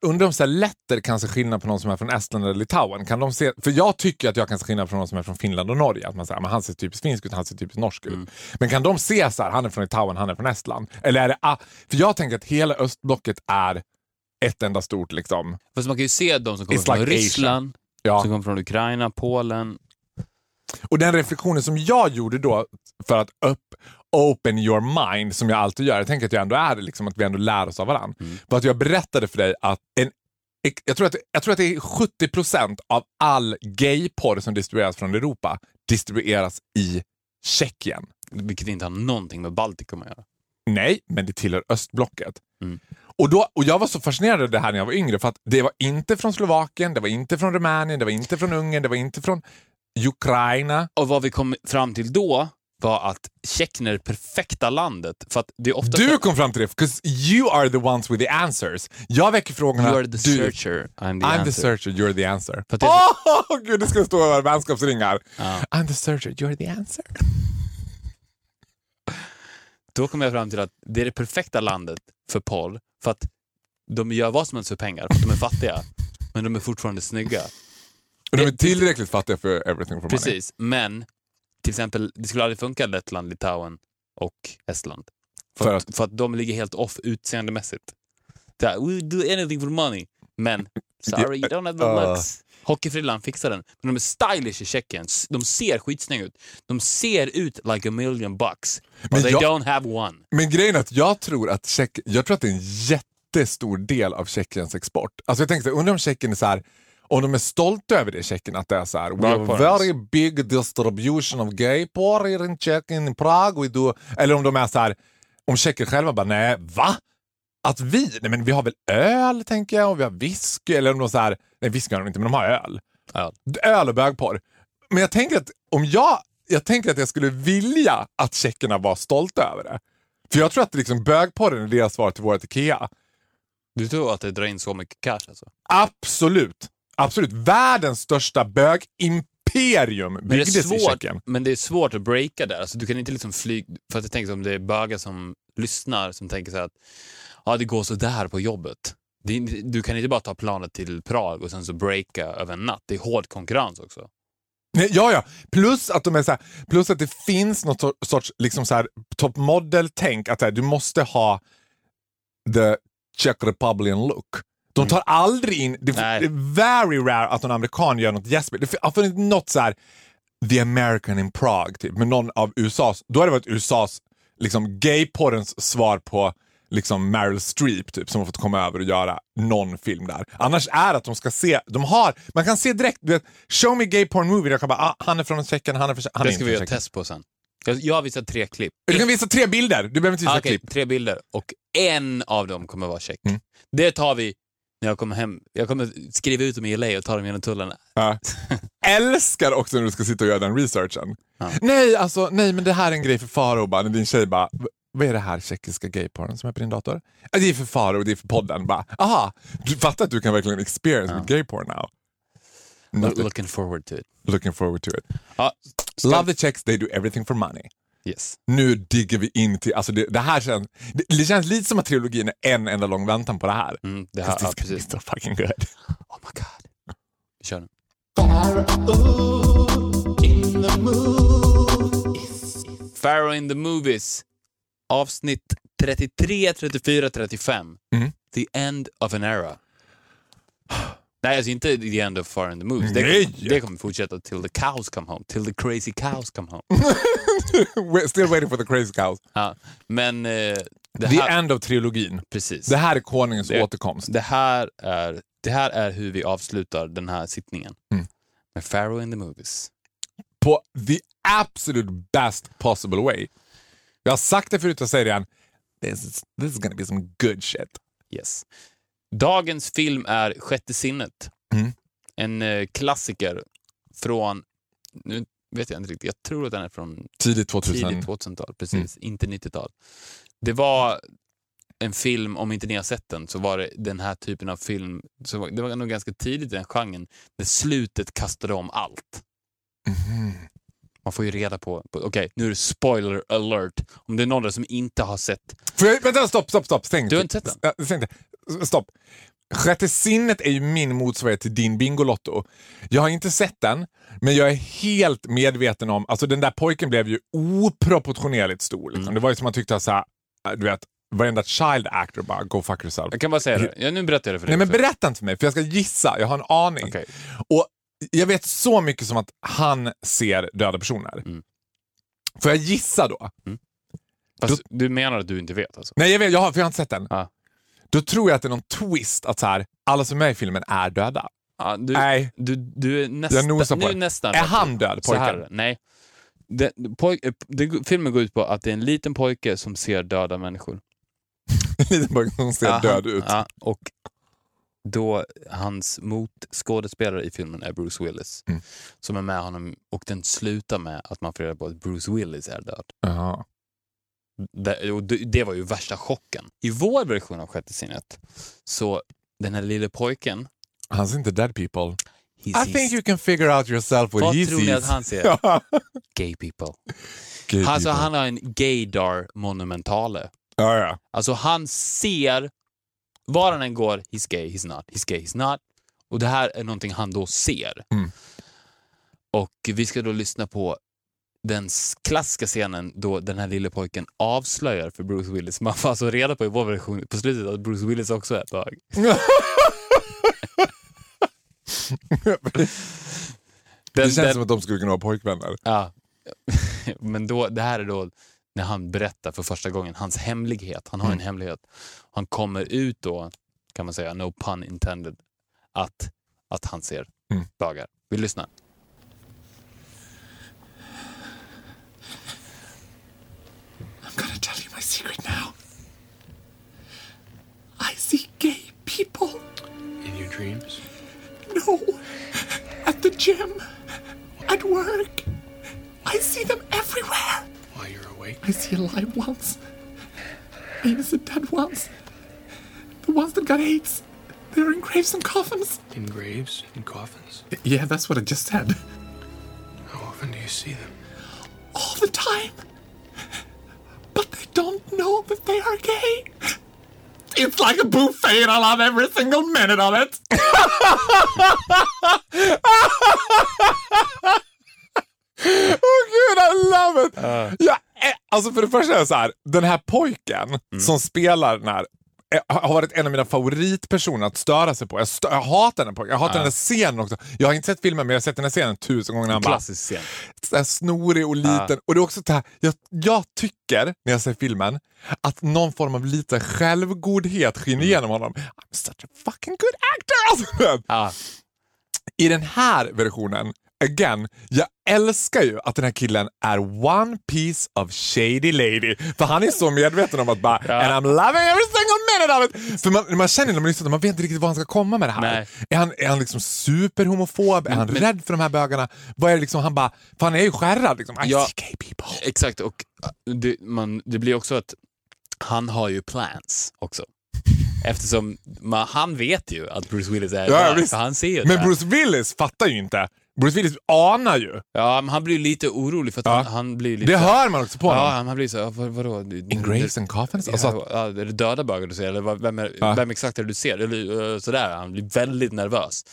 undrar om så här letter kan se skillnad på någon som är från Estland eller Litauen. Kan de se, för jag tycker att jag kan se skillnad på någon som är från Finland och Norge. Att man säger, men han ser typiskt finsk ut, han ser typiskt norsk ut. Mm. Men kan de se så här, han är från Litauen, han är från Estland? Eller är det, för jag tänker att hela östblocket är ett enda stort liksom. Fast man kan ju se de som kommer It's från like Ryssland, Ja. som kommer från Ukraina, Polen. Och den reflektionen som jag gjorde då för att upp, open your mind, som jag alltid gör, jag tänker att jag ändå är det, liksom, att vi ändå lär oss av varandra, var att jag berättade för dig att en, jag, tror att jag tror att det är 70% av all gayporr som distribueras från Europa distribueras i Tjeckien. Vilket inte har någonting med Baltikum att göra. Nej, men det tillhör östblocket. Mm. Och, då, och jag var så fascinerad av det här när jag var yngre för att det var inte från Slovakien, det var inte från Rumänien, det var inte från Ungern, det var inte från Ukraina. Och vad vi kom fram till då var att Tjeckien är det perfekta landet. För att det är ofta Du kom fram till det, because you are the ones with the answers. Jag väcker frågorna. You are the du, searcher, I'm the I'm the searcher, you're the answer. För Åh, oh, gud, det ska stå över vänskapsringar. Ja. I'm the searcher, you're the answer. Då kom jag fram till att det är det perfekta landet för Paul. För att de gör vad som helst för pengar, för att de är fattiga. Men de är fortfarande snygga. Och de är tillräckligt fattiga för everything for money. Precis, men till exempel, det skulle aldrig funka Lettland, Litauen och Estland. För, För att, för att de ligger helt off utseendemässigt. Här, we do anything for money. Men, sorry, you don't have the Uh. looks. Hockeyfrillan fixar den. Men de är stylish i Tjeckien. De ser skitsnygga ut. De ser ut like a million bucks. But Men they jag- don't have one. Men grejen är att jag tror att, Tjeck, jag tror att det är en jättestor del av Tjeckiens export. Alltså jag tänkte, undrar om Tjeckien är så här, om de är stolta över det Tjeckien, att det är så här, we have very big distribution of gay porn here in Tjeckien, in Prague, we do... Eller om de är så här, om tjecker själva bara, nej, va? Att vi? Nej men vi har väl öl, tänker jag, och vi har whisky, eller om de så här, nej whisky har de inte, men de har öl. Ja. Öl och bögporr. Men jag tänker att om jag, jag tänker att jag skulle vilja att tjeckerna var stolta över det. För jag tror att liksom bögporren är deras svar till vårt IKEA. Du tror att det drar in så mycket cash alltså? Absolut. Absolut. Världens största bögimperium byggdes i svårt, Tjeckien. men det är svårt att breaka där. Alltså, du kan inte liksom flyga... För att jag tänker om det är bögar som lyssnar som tänker så här att ja, det går så där på jobbet. Det du kan inte bara ta planet till Prag och sen så breaka över en natt. Det är hård konkurrens också. Ja, ja. Plus att, de är så här, plus att det finns något sor- sorts liksom så här, top model-tänk. Att här, du måste ha the Czech Republican look. De tar aldrig in... Det, är very rare att någon amerikan gör något gäspigt. Det har funnits något så här The American in Prague, typ, med någon av USAs... Då har det varit USAs liksom, gayporrens svar på liksom Meryl Streep typ, som har fått komma över och göra någon film där. Annars är att de ska se, de har, man kan se direkt, du vet, show me gay porn movie, jag kan bara, ah, han är från Tjeckien, han är från är det ska vi göra Tjeckien. test på sen. Jag, jag har visat tre klipp. Du kan visa tre bilder, du behöver inte visa Ah, okej, klipp. tre bilder och en av dem kommer vara check. Mm. Det tar vi när jag kommer hem. Jag kommer skriva ut dem i LA och ta dem genom tullen. Ja. Älskar också när du ska sitta och göra den researchen. Ja. Nej, alltså, nej, men det här är en grej för Faro bara, när din tjej bara, "V- vad är det här tjeckiska gayporren som är på din dator? "Ja, Det är för Faro och det är för podden. Bara, aha, du fattar att du kan verkligen experience with gayporn now. Not Looking forward to it. looking forward to it. Ja, ska- Love the checks, they do everything for money. Yes. Nu digger vi in till, alltså det, det här känns, det, det känns lite som att trilogin är en enda lång väntan på det här. Mm, det här, ja, precis. so fucking good. Oh my god. Vi kör nu. Pharaoh in the Movies. Avsnitt 33, 34, 35. Mm. The end of an era. Nej, alltså inte the end of Pharaoh in the Movies. Det, Nej! det kommer fortsätta till the cows come home. Till the crazy cows come home. We're still waiting for the crazy cows. Ja, men eh, det, The här, end of trilogin. precis. Det här är konungens Det- återkomst. Det här, är, det här är hur vi avslutar den här sittningen. Mm. Med Pharaoh in the Movies. På the absolute best possible way. Jag har sagt det förut och säger det igen. This is, this is gonna be some good shit. Yes. Dagens film är Sjätte sinnet. Mm. En eh, klassiker från, nu vet jag inte riktigt, jag tror att den är från Tidigt 2000. tidigt 2000-tal, precis, Mm. inte 90-tal. Det var en film, om inte ni har sett den, så var det den här typen av film, så det var nog ganska tidigt i den genren, där slutet kastade om allt. Mhm. Man får ju reda på, på okej, nu är det spoiler alert, om det är någon som inte har sett jag, vänta, stopp, stopp, stopp. Stäng. Du har inte sett Ja, stäng det. Stopp. Sjätte sinnet är ju min motsvarighet till din Bingolotto. Jag har inte sett den, men jag är helt medveten om... Alltså den där pojken blev ju oproportionerligt stor. Liksom. Mm. Det var ju som man tyckte att så här, du vet, varenda child actor bara go fuck yourself. Jag kan bara säga det, ja, nu berättar jag det för dig. Nej men berätta inte för mig, för jag ska gissa. Jag har en aning. Okej. Och Jag vet så mycket som att han ser döda personer. Mm. Får jag gissa då? Fast du menar att du inte vet alltså? Nej, jag vet, jag har, för jag har inte sett den. Ja. Då tror jag att det är någon twist att så här, alla som är med i filmen är döda. Ja, du, Nej. du, du är nästan... Nu nästan Är han död, pojken? Nej. det, poj, det, filmen går ut på att det är en liten pojke som ser döda människor. En liten pojke som ser Ja, död han- ut. Ja, och då hans motskådespelare i filmen är Bruce Willis. Mm. Som är med honom och den slutar med att man får reda på att Bruce Willis är död. Jaha. Det, och det, var ju värsta chocken. I vår version av Sjätte sinnet, så den här lille pojken, Han ser inte dead people. he I sees- think you can figure out yourself what vad he tror ni sees. att han ser? Gay people. Gay Alltså people. han har en gaydar monumentale. Ja, ja. Alltså han ser, var han än går, he's gay, he's not, he's gay, he's not. Och det här är någonting han då ser. Mm. Och vi ska då lyssna på den klassiska scenen då den här lille pojken avslöjar för Bruce Willis. Man får alltså reda på i vår version på slutet att Bruce Willis också är bög. Det känns den- som att de skulle kunna vara pojkvänner. Ja. Men då, det här är då när han berättar för första gången hans hemlighet. Han har Mm. en hemlighet. Han kommer ut då, kan man säga, no pun intended, att, att han ser Mm. bögar. Vi lyssnar. Secret now. I see gay people. In your dreams? No. At the gym. At work. I see them everywhere. While you're awake? I see alive ones. Innocent dead ones. The ones that got AIDS. They're in graves and coffins. In graves? and coffins? Yeah, that's what I just said. How often do you see them? All the time. But they don't know that they are gay. It's like a buffet and I love every single minute of it. Oh gud, I love it! Ja, eh, alltså för det första är det så här, den här pojken Mm. som spelar den här har varit en av mina favoritpersoner att störa sig på. Jag, stö- jag hatar den pojken. Jag hatar den här scenen också. Jag har inte sett filmen men jag har sett den här scenen tusen gånger. Bara, Klassisk scen. så här snorig och liten. Och det är också här, jag, jag tycker när jag ser filmen att någon form av lite självgodhet skiner Mm. igenom honom. I'm such a fucking good actor! Alltså, Ja, I den här versionen, again, jag älskar ju att den här killen är one piece of shady lady. För han är så medveten om att bara, and I'm loving every single minute of it. För man, man känner när man lyssnar, man vet inte riktigt vad han ska komma med det här. Nej. Är han, är han liksom superhomofob? Är han rädd för de här bögarna? Vad är det liksom, han bara, för han är ju skärrad liksom. I Ja. see gay people. exakt. Och äh, det, man, det blir också att han har ju plans också. Eftersom man, han vet ju att Bruce Willis är Ja, så han ser ju Men. Bruce Willis fattar ju inte. Bruce Willis anar ju. Ja, men han blir lite orolig för att Ja. han, han blir lite... Det hör man också på Ja, honom. han blir så, vad, vadå? In graves and coffins? Alltså, ja, ja, är det döda bögar du ser? Eller vem, är, Ja. vem exakt är det du ser? Eller, eh, sådär, han blir väldigt nervös.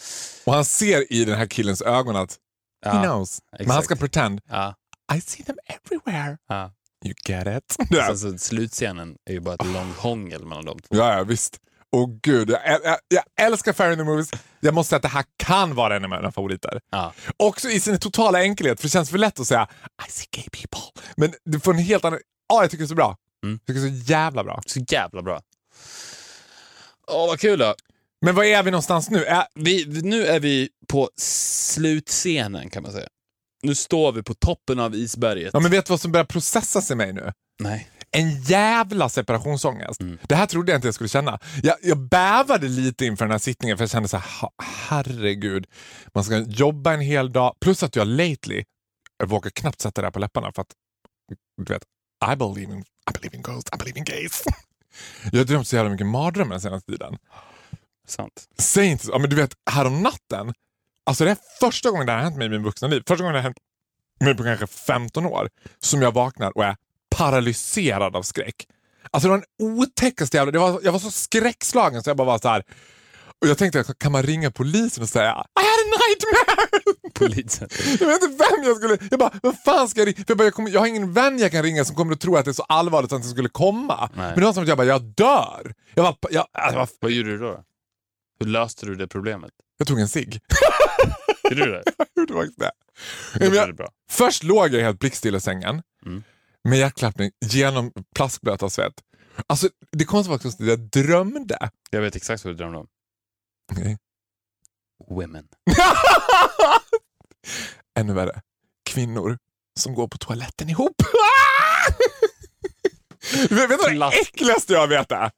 och han ser i den här killens ögon att Ja, he knows. Men han ska exakt. pretend. Ja, I see them everywhere. ja. You get it? Sen så slutscenen är ju bara ett långt hångel mellan de två. Ja, ja visst. Och gud, jag, jag, jag älskar Fair in the Movies. Jag måste säga att det här kan vara en av mina favoriter. Ja. Också i sin totala enkelhet, för det känns för lätt att säga I see gay people. Men det får en helt annan... Ja, jag tycker det är så bra. Mm. Jag tycker det är så jävla bra. Så jävla bra. Åh, vad kul då. Men var är vi någonstans nu? Är, Vi, nu är vi på slutscenen kan man säga. Nu står vi på toppen av isberget. ja, men vet du vad som börjar processas i mig nu? Nej. En jävla separationsångest. Mm. Det här trodde jag inte jag skulle känna. Jag, jag bävade lite inför den här sittningen för jag kände så här, "Ha- herregud. Man ska jobba en hel dag. Plus att jag lately, jag vågar knappt sätta det här på läpparna för att, du vet, I believe in, I believe in ghosts, I believe in gays. Jag har drömt så jävla mycket mardrömmar den senaste tiden. Sant. Säg inte så. Ja, men du vet, härom natten. Alltså det är första gången det har hänt mig i min vuxna liv. Första gången det har hänt mig på kanske 15 år. Som jag vaknar och är paralyserad av skräck. Alltså det var den otäckaste jävla... Det var, jag var så skräckslagen så jag bara var så här. Och jag tänkte, kan man ringa polisen och säga I had a nightmare! Polisen. Jag vet inte vem jag skulle... Jag bara, vem fan ska jag ringa? För jag, bara, jag, kommer, jag har ingen vän jag kan ringa som kommer att tro att det är så allvarligt att det skulle komma. Nej. Men det var som att jag bara, jag dör. Jag, bara, jag, jag, jag, Vad gjorde du då? Hur löste du det problemet? jag tog en cigg. Gjorde du det? Jag gjorde faktiskt det. Det jag, det bra. först låg jag helt blickstilla i sängen Mm. Med hjärtklappning genom plaskblöt av svett. Alltså, det konstiga var också att jag drömde. Jag vet exakt vad du drömde om. Okej. Women. Ännu värre. Kvinnor. som går på toaletten ihop. vet du vad det äckligaste jag vet är?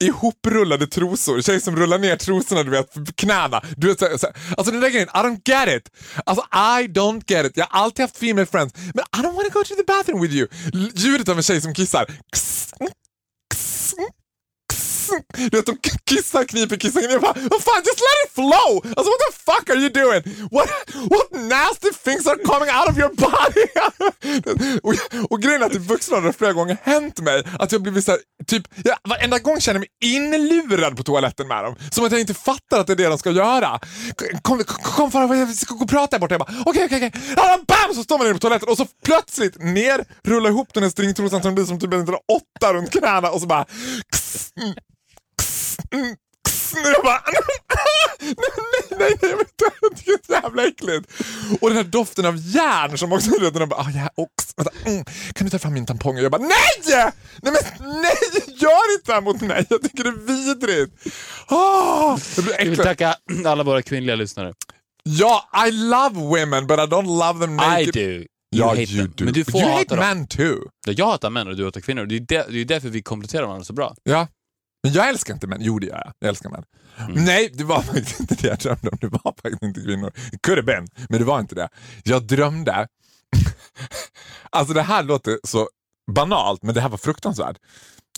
Ihoprullade trosor. Tjejer som rullar ner trosorna du vet, knäna. Du vet, så, så, alltså den där grejen, I don't get it. Alltså I don't get it. Jag har alltid haft female friends, men I don't wanna go to the bathroom with you. Ljudet av en tjej som kissar. Du vet, de kissar, kniper, kissar, kniper. Jag bara, Vad fan, just let it flow! Alltså what the fuck are you doing? What, what nasty things are coming out of your body? och, och grejen är att typ i vuxen ålder har det flera gånger hänt mig att jag blivit så här, typ, jag varenda gång känner jag mig inlurad på toaletten med dem. Som att jag inte fattar att det är det de ska göra. Kom, kom, kom fara, vi ska gå och prata här borta. Jag bara, okej, okej, okej. Okay. Bam! Så står man inne på toaletten och så plötsligt ner, rullar ihop den här stringtrosan som blir som typ en åtta runt knäna och så bara... Kss, mm, kss, mm, kss. Jag bara... Nej, nej, nej, nej, jag vet inte. Det är så jävla äckligt. Och den här doften av järn som också... Du vet, den bara, ah, ja, ox. Vänta, mm. Kan du ta fram min tampong? Och jag bara, nej! Nej, men nej! Gör inte det här mot mig. Jag tycker det är vidrigt. Ah, jag blir Vi vill tacka alla våra kvinnliga lyssnare. Ja, I love women but I don't love them naked. I do. You Ja, hate you them. do. Men du får you hata hate dem. men too. Ja, Jag hatar män och du hatar kvinnor. Det är, där, det är därför vi kompletterar varandra så bra. Ja. Men jag älskar inte män. Jo, det gör jag. Jag älskar män. Nej, det var faktiskt inte det jag drömde om. Det var faktiskt inte kvinnor. It could have been, men det var inte det. Jag drömde... alltså det här låter så banalt, men det här var fruktansvärt.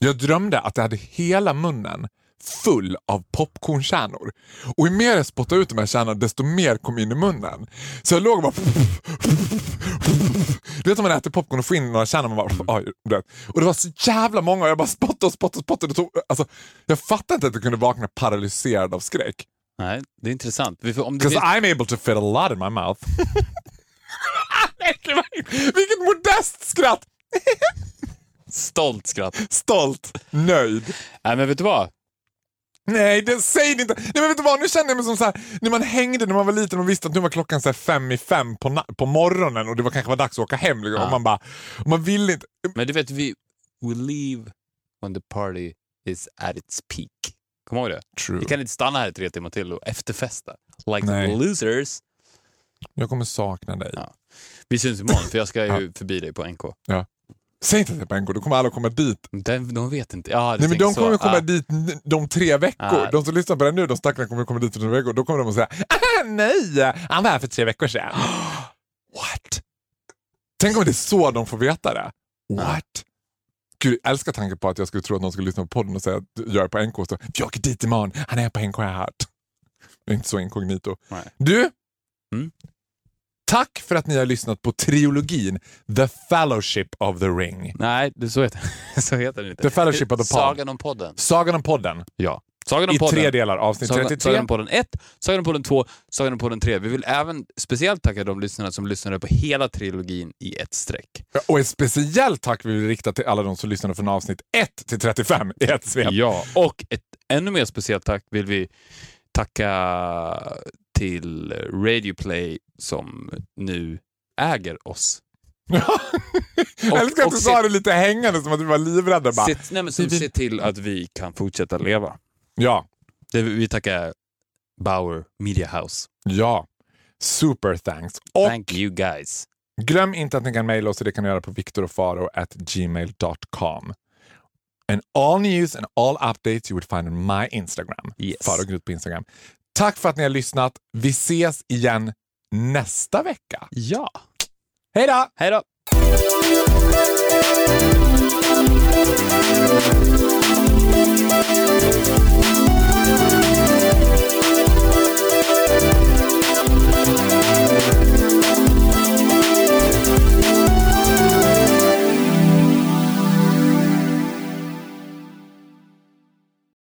Jag drömde att jag hade hela munnen full av popcornkärnor. Och ju mer jag spottade ut de här kärnorna, desto mer kom in i munnen. Så jag låg och bara... Du vet om man äter popcorn och får in några kärnor, man bara... Och det var så jävla många och jag bara spottade och spottade och spottade. Tog, alltså, jag fattade inte att jag kunde vakna paralyserad av skräck. Nej, det är intressant. Because I'm able to fit a lot in my mouth. Vilket modest skratt! stolt skratt. Stolt, nöjd. Nej, men vet du vad? Nej, det, säg det inte. Nej, men vet du vad? Nu känner jag mig som så här, när man hängde när man var liten och visste att nu var klockan så fem i fem på, på morgonen och det var kanske var dags att åka hem. Liksom. Ja. Och man bara, och man vill inte. Men du vet, vi we leave when the party is at its peak. Kom ihåg det? True. Vi kan inte stanna här i tre timmar till och efterfesta. Like Nej. losers. Jag kommer sakna dig. Ja. Vi syns imorgon, för jag ska ju förbi dig på NK. Säg inte att det är NK, då kommer alla komma dit. Den, de vet inte. Ja, Nej, men de kommer komma ah. dit de tre veckor. Ah. De som lyssnar på det nu, de stackarna kommer komma dit för tre veckor. Då kommer de att säga ah, nej, han var här för tre veckor sedan. What? Tänk om det är så de får veta det. What? Gud, jag älskar tanken på att jag skulle tro att någon skulle lyssna på podden och säga att jag är på NK. Så, vi åker dit imorgon, han är på NK jag hört. Jag är inte så inkognito. Nej. Du, Mm. Tack för att ni har lyssnat på trilogin The Fellowship of the Ring. Nej, det, så, heter, så heter den inte. The Fellowship of the Pod. Sagan om podden. Sagan om podden. Ja. Sagan om I podden. tre delar. Avsnitt Sagan, 33. Sagan om podden 1, Sagan om podden 2, Sagan om podden 3. Vi vill även speciellt tacka de lyssnare som lyssnade på hela trilogin i ett streck. Och ett speciellt tack vill vi rikta till alla de som lyssnade från avsnitt 1 till 35 i ett svep. Ja, och ett ännu mer speciellt tack vill vi tacka till Radio Play som nu äger oss. Jag älskar att och du sa det lite hängande som att vi var livrädda. Bara. Se, nej, men som ser till att vi kan fortsätta leva. Ja, Det, vi tackar Bauer Media House. ja. Super thanks. Och Thank you guys. glöm inte att ni kan mejla oss och det kan ni göra på viktorofaro@gmail.com. And all news and all updates you would find on my Instagram. Yes. Faro Groth på Instagram. Tack för att ni har lyssnat. Vi ses igen nästa vecka. Ja. Hej då! Hej då!